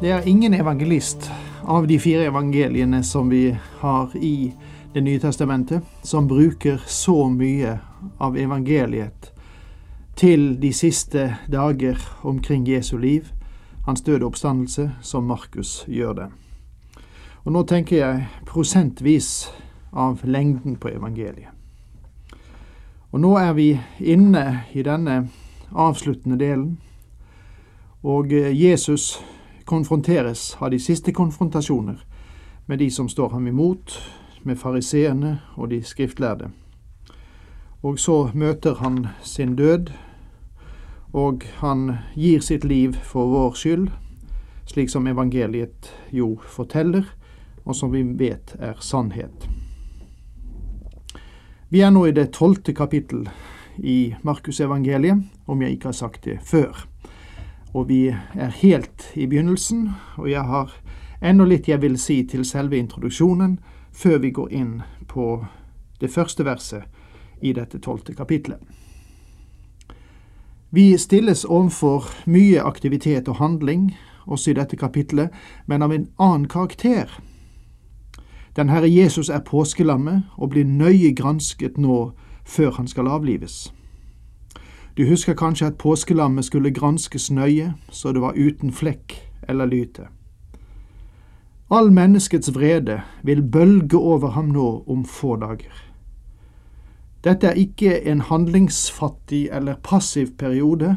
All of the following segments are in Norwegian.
Det er ingen evangelist av de fire evangeliene som vi har i Det nye testamentet, som bruker så mye av evangeliet til de siste dager omkring Jesu liv, hans døde oppstandelse, som Markus gjør det. Og nå tenker jeg prosentvis av lengden på evangeliet. Og nå er vi inne i denne avsluttende delen, og Jesus konfronteres, har de siste konfrontasjoner med de som står ham imot, med fariseerne og de skriftlærde. Og så møter han sin død, og han gir sitt liv for vår skyld, slik som evangeliet jo forteller, og som vi vet er sannhet. Vi er nå i det tolvte kapittel i Markusevangeliet, om jeg ikke har sagt det før. Og vi er helt i begynnelsen, og jeg har enda litt jeg vil si til selve introduksjonen før vi går inn på det første verset i dette tolvte kapitlet. Vi stilles overfor mye aktivitet og handling også i dette kapitlet, men av en annen karakter. Den Herre Jesus er påskelammet og blir nøye gransket nå før han skal avlives. Du husker kanskje at påskelammet skulle granskes nøye, så det var uten flekk eller lyte. All menneskets vrede vil bølge over ham nå om få dager. Dette er ikke en handlingsfattig eller passiv periode,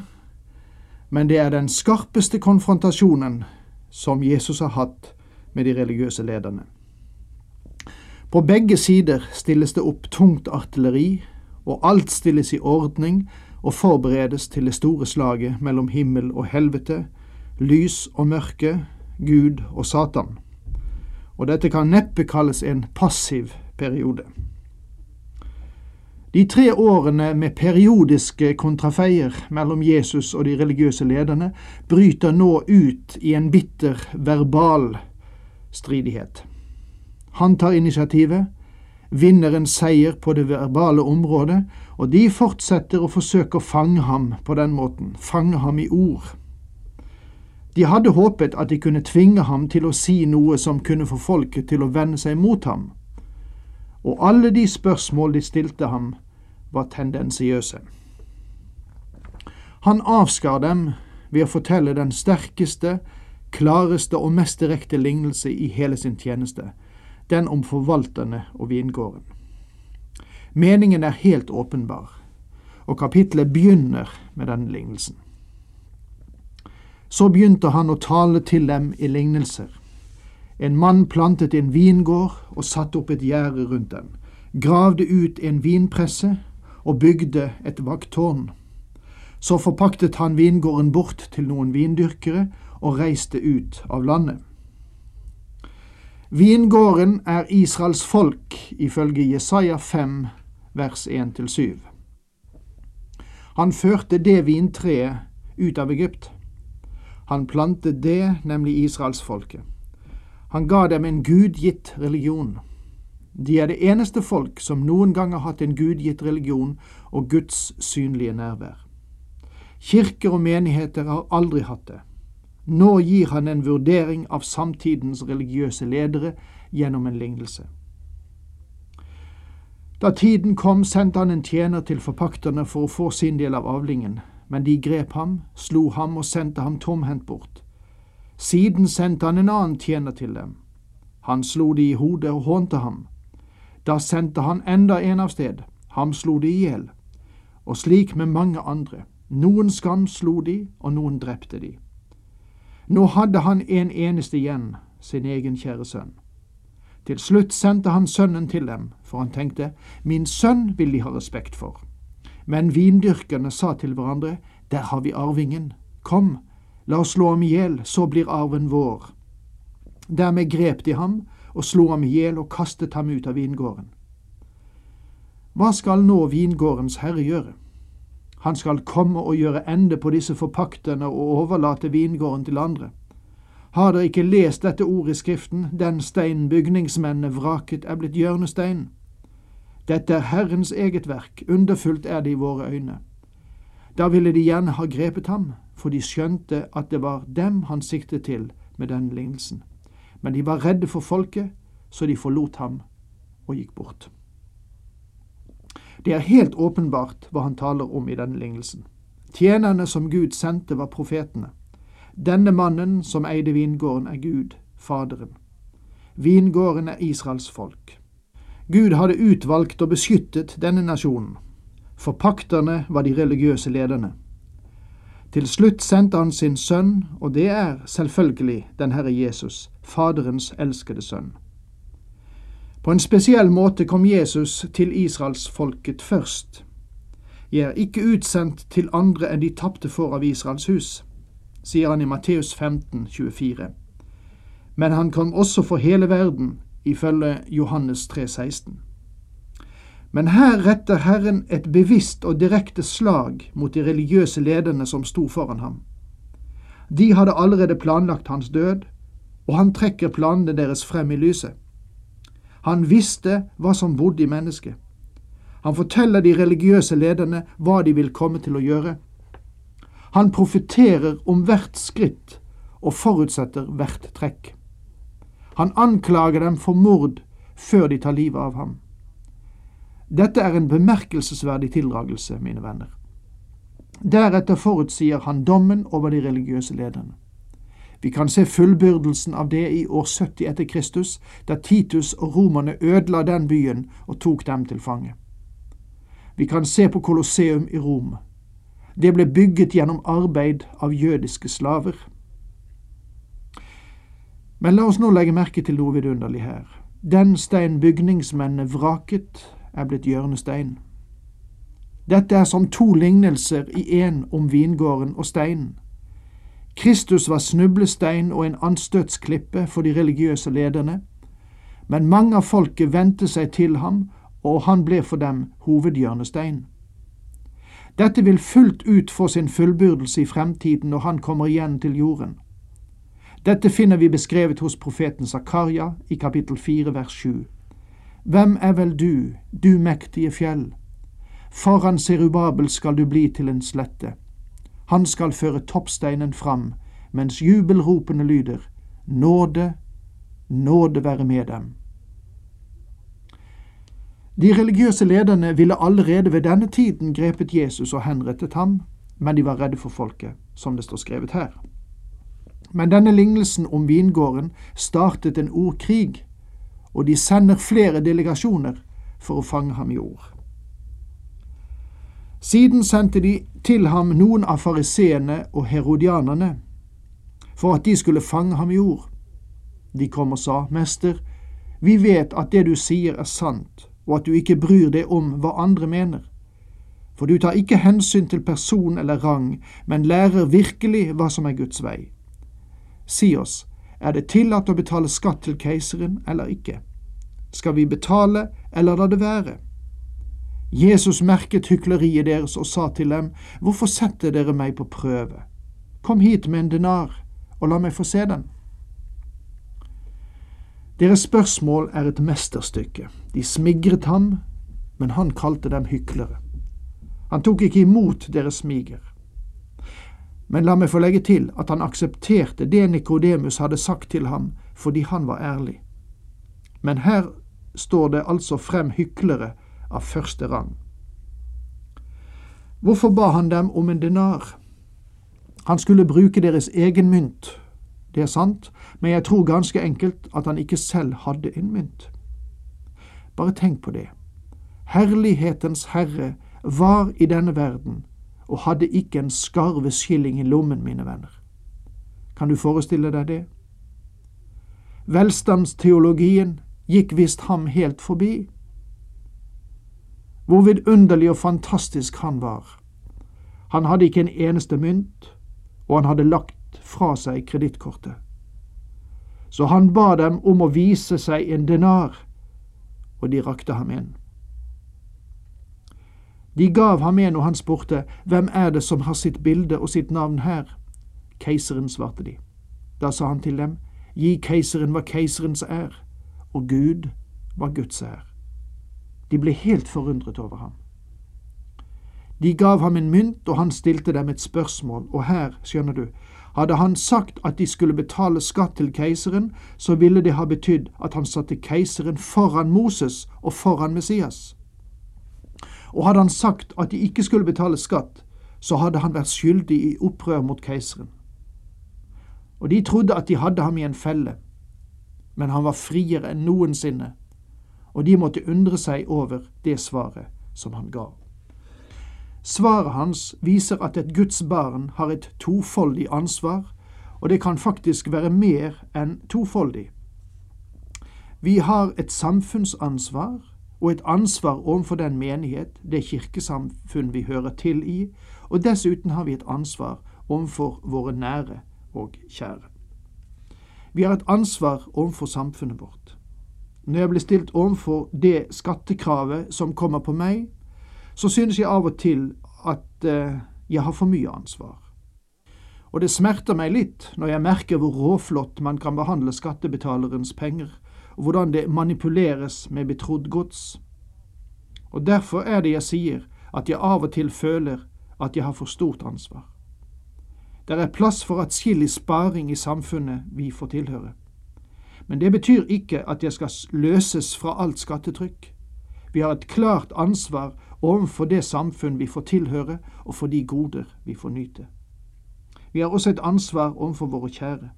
men det er den skarpeste konfrontasjonen som Jesus har hatt med de religiøse lederne. På begge sider stilles det opp tungt artilleri, og alt stilles i ordning og forberedes til det store slaget mellom himmel og helvete, lys og mørke, Gud og Satan. Og dette kan neppe kalles en passiv periode. De tre årene med periodiske kontrafeier mellom Jesus og de religiøse lederne bryter nå ut i en bitter verbal stridighet. Han tar initiativet, vinner en seier på det verbale området, og de fortsetter å forsøke å fange ham på den måten, fange ham i ord. De hadde håpet at de kunne tvinge ham til å si noe som kunne få folket til å vende seg mot ham, og alle de spørsmål de stilte ham, var tendensiøse. Han avskar dem ved å fortelle den sterkeste, klareste og mest direkte lignelse i hele sin tjeneste, den om forvalterne og vingården. Meningen er helt åpenbar, og kapitlet begynner med denne lignelsen. Så begynte han å tale til dem i lignelser. En mann plantet en vingård og satte opp et gjerde rundt den, gravde ut en vinpresse og bygde et vakttårn. Så forpaktet han vingården bort til noen vindyrkere og reiste ut av landet. Vingården er Israels folk, ifølge Jesaja 5, vers 1-7. Han førte det vintreet ut av Egypt. Han plantet det, nemlig israelsfolket. Han ga dem en gudgitt religion. De er det eneste folk som noen gang har hatt en gudgitt religion og Guds synlige nærvær. Kirker og menigheter har aldri hatt det. Nå gir han en vurdering av samtidens religiøse ledere gjennom en lignelse. Da tiden kom, sendte han en tjener til forpakterne for å få sin del av avlingen, men de grep ham, slo ham og sendte ham tomhendt bort. Siden sendte han en annen tjener til dem. Han slo de i hodet og hånte ham. Da sendte han enda en av sted, ham slo de i hjel. Og slik med mange andre. Noen skam slo de, og noen drepte de. Nå hadde han en eneste igjen, sin egen kjære sønn. Til slutt sendte han sønnen til dem, for han tenkte, min sønn vil de ha respekt for. Men vindyrkerne sa til hverandre, der har vi arvingen, kom, La oss slå ham i hjel, så blir arven vår. Dermed grep de ham og slo ham i hjel og kastet ham ut av vingården. Hva skal nå vingårdens herre gjøre? Han skal komme og gjøre ende på disse forpakterne og overlate vingården til andre. Har dere ikke lest dette ordet i Skriften, den stein bygningsmennene vraket er blitt hjørnestein? Dette er Herrens eget verk, underfullt er det i våre øyne. Da ville de gjerne ha grepet ham, for de skjønte at det var dem han siktet til med denne lignelsen. Men de var redde for folket, så de forlot ham og gikk bort. Det er helt åpenbart hva han taler om i denne lignelsen. Tjenerne som Gud sendte, var profetene. Denne mannen som eide vingården, er Gud, Faderen. Vingården er Israels folk. Gud hadde utvalgt og beskyttet denne nasjonen. Forpakterne var de religiøse lederne. Til slutt sendte han sin sønn, og det er selvfølgelig den Herre Jesus, Faderens elskede sønn. På en spesiell måte kom Jesus til israelsfolket først. Jeg er ikke utsendt til andre enn de tapte får av Israels hus, sier han i Matteus 15, 24. Men han kom også for hele verden, ifølge Johannes 3, 16. Men her retter Herren et bevisst og direkte slag mot de religiøse lederne som sto foran ham. De hadde allerede planlagt hans død, og han trekker planene deres frem i lyset. Han visste hva som bodde i mennesket. Han forteller de religiøse lederne hva de vil komme til å gjøre. Han profeterer om hvert skritt og forutsetter hvert trekk. Han anklager dem for mord før de tar livet av ham. Dette er en bemerkelsesverdig tildragelse, mine venner. Deretter forutsier han dommen over de religiøse lederne. Vi kan se fullbyrdelsen av det i år 70 etter Kristus, da Titus og romerne ødela den byen og tok dem til fange. Vi kan se på Colosseum i Rom. Det ble bygget gjennom arbeid av jødiske slaver. Men la oss nå legge merke til noe vidunderlig her. Den stein bygningsmennene vraket, er blitt hjørnestein. Dette er som to lignelser i én om vingården og steinen. Kristus var snublestein og en anstøtsklippe for de religiøse lederne, men mange av folket vendte seg til ham, og han ble for dem hovedhjørnestein. Dette vil fullt ut få sin fullbyrdelse i fremtiden når han kommer igjen til jorden. Dette finner vi beskrevet hos profeten Zakaria i kapittel 4 vers 7. Hvem er vel du, du mektige fjell? Foran Serubabel skal du bli til en slette. Han skal føre toppsteinen fram, mens jubelropene lyder, Nåde, nåde være med dem. De religiøse lederne ville allerede ved denne tiden grepet Jesus og henrettet ham, men de var redde for folket, som det står skrevet her. Men denne lignelsen om vingården startet en ordkrig, og de sender flere delegasjoner for å fange ham i ord. Siden sendte de til ham noen av fariseene og herodianerne for at de skulle fange ham i ord. De kom og sa, Mester, vi vet at det du sier er sant, og at du ikke bryr deg om hva andre mener. For du tar ikke hensyn til person eller rang, men lærer virkelig hva som er Guds vei. Si oss, er det tillatt å betale skatt til keiseren eller ikke? Skal vi betale eller la det være? Jesus merket hykleriet deres og sa til dem, Hvorfor setter dere meg på prøve? Kom hit med en denar, og la meg få se den. Deres spørsmål er et mesterstykke. De smigret ham, men han kalte dem hyklere. Han tok ikke imot deres smiger. Men la meg få legge til at han aksepterte det Nikodemus hadde sagt til ham, fordi han var ærlig. Men her står det altså frem hyklere av første rang. Hvorfor ba han dem om en denar? Han skulle bruke deres egen mynt, det er sant, men jeg tror ganske enkelt at han ikke selv hadde en mynt. Bare tenk på det. Herlighetens herre var i denne verden og hadde ikke en skarve skilling i lommen, mine venner. Kan du forestille deg det? Velstandsteologien gikk visst ham helt forbi. Hvor vidunderlig og fantastisk han var. Han hadde ikke en eneste mynt, og han hadde lagt fra seg kredittkortet. Så han ba dem om å vise seg en denar, og de rakte ham en. De gav ham en, og han spurte, Hvem er det som har sitt bilde og sitt navn her? Keiseren, svarte de. Da sa han til dem, Gi keiseren hva keiserens er, og Gud hva Guds er. De ble helt forundret over ham. De gav ham en mynt, og han stilte dem et spørsmål, og her, skjønner du, hadde han sagt at de skulle betale skatt til keiseren, så ville det ha betydd at han satte keiseren foran Moses og foran Messias. Og hadde han sagt at de ikke skulle betale skatt, så hadde han vært skyldig i opprør mot keiseren. Og de trodde at de hadde ham i en felle, men han var friere enn noensinne, og de måtte undre seg over det svaret som han ga. Svaret hans viser at et Guds barn har et tofoldig ansvar, og det kan faktisk være mer enn tofoldig. Vi har et samfunnsansvar og et ansvar overfor den menighet, det kirkesamfunn vi hører til i, og dessuten har vi et ansvar overfor våre nære og kjære. Vi har et ansvar overfor samfunnet vårt. Når jeg blir stilt overfor det skattekravet som kommer på meg, så synes jeg av og til at eh, jeg har for mye ansvar. Og det smerter meg litt når jeg merker hvor råflott man kan behandle skattebetalerens penger, og hvordan det manipuleres med betrodd gods. Og derfor er det jeg sier at jeg av og til føler at jeg har for stort ansvar. Det er plass for atskillig sparing i samfunnet vi får tilhøre. Men det betyr ikke at jeg skal løses fra alt skattetrykk. Vi har et klart ansvar overfor det samfunn vi får tilhøre, og for de goder vi får nyte. Vi har også et ansvar overfor våre kjære.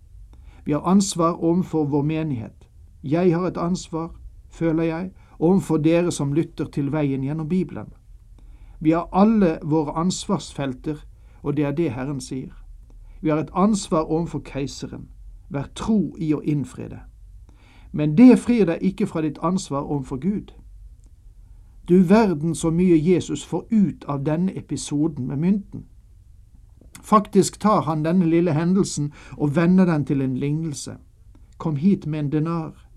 Vi har ansvar overfor vår menighet. Jeg har et ansvar, føler jeg, overfor dere som lytter til veien gjennom Bibelen. Vi har alle våre ansvarsfelter, og det er det Herren sier. Vi har et ansvar overfor keiseren. Vær tro i å innfri det. Men det frir deg ikke fra ditt ansvar overfor Gud. Du verden så mye Jesus får ut av denne episoden med mynten. Faktisk tar han denne lille hendelsen og vender den til en lignelse. Kom hit med en denar.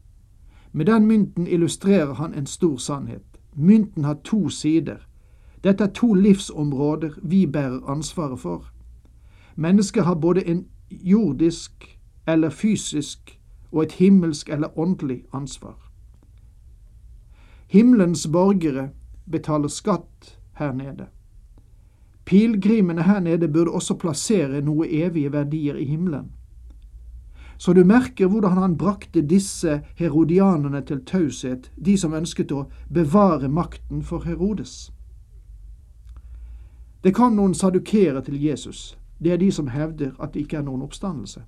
Med den mynten illustrerer han en stor sannhet. Mynten har to sider. Dette er to livsområder vi bærer ansvaret for. Mennesket har både en jordisk eller fysisk og et himmelsk eller åndelig ansvar. Himmelens borgere betaler skatt her nede. Pilegrimene her nede burde også plassere noe evige verdier i himmelen. Så du merker hvordan han brakte disse herodianerne til taushet, de som ønsket å bevare makten for Herodes. Det kom noen sadukere til Jesus. Det er de som hevder at det ikke er noen oppstandelse.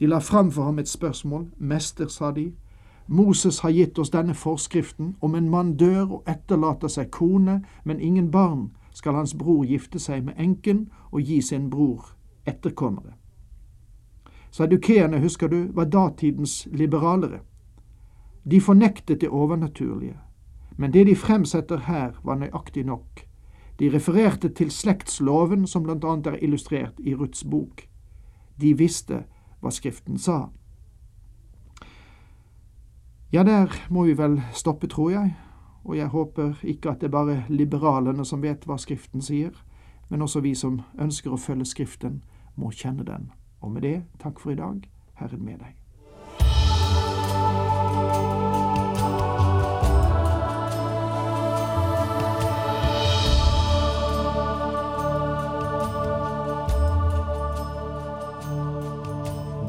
De la fram for ham et spørsmål. Mester, sa de, Moses har gitt oss denne forskriften. Om en mann dør og etterlater seg kone, men ingen barn, skal hans bror gifte seg med enken og gi sin bror etterkommere. Sadukeerne, husker du, var datidens liberalere. De fornektet det overnaturlige, men det de fremsetter her, var nøyaktig nok. De refererte til slektsloven, som annet er illustrert i Ruths bok. De visste hva Skriften sa. Ja, der må vi vel stoppe, tror jeg, og jeg håper ikke at det er bare liberalene som vet hva Skriften sier, men også vi som ønsker å følge Skriften, må kjenne den. Og med det, takk for i dag. Herren med deg.